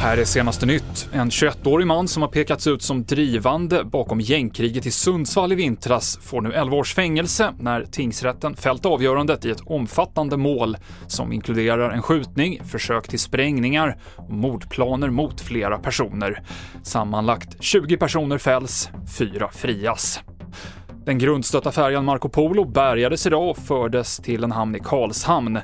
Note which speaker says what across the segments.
Speaker 1: Här är senaste nytt. En 21-årig man som har pekats ut som drivande bakom gängkriget i Sundsvall i vintras får nu 11 års fängelse när tingsrätten fällt avgörandet i ett omfattande mål som inkluderar en skjutning, försök till sprängningar och mordplaner mot flera personer. Sammanlagt 20 personer fälls, fyra frias. Den grundstötta färjan Marco Polo bärgades idag och fördes till en hamn i Karlshamn.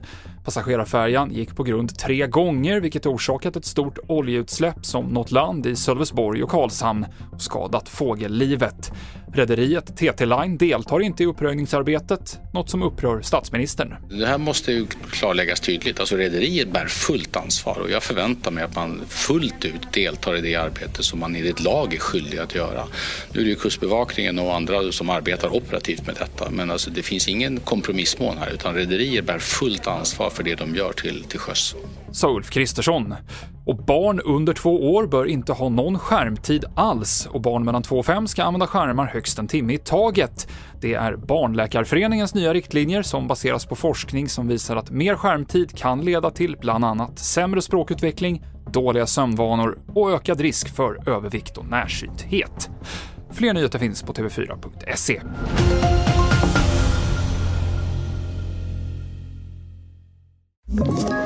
Speaker 1: Passagerarfärjan gick på grund tre gånger, vilket orsakat ett stort oljeutsläpp som nått land i Sölvesborg och Karlshamn och skadat fågellivet. Rederiet TT Line deltar inte i uppröjningsarbetet, något som upprör statsministern.
Speaker 2: Det här måste ju klarläggas tydligt. Alltså rederiet bär fullt ansvar och jag förväntar mig att man fullt ut deltar i det arbete som man enligt lag är skyldig att göra. Nu är det ju Kustbevakningen och andra som arbetar operativt med detta men alltså det finns ingen kompromissmån här utan rederier bär fullt ansvar för det de gör till, till sjöss.
Speaker 1: Sa Ulf Kristersson. Och barn under två år bör inte ha någon skärmtid alls och barn mellan 2 och 5 ska använda skärmar högst en timme i taget. Det är Barnläkarföreningens nya riktlinjer som baseras på forskning som visar att mer skärmtid kan leda till bland annat sämre språkutveckling, dåliga sömnvanor och ökad risk för övervikt och närsynthet. Fler nyheter finns på tv4.se.
Speaker 3: Ett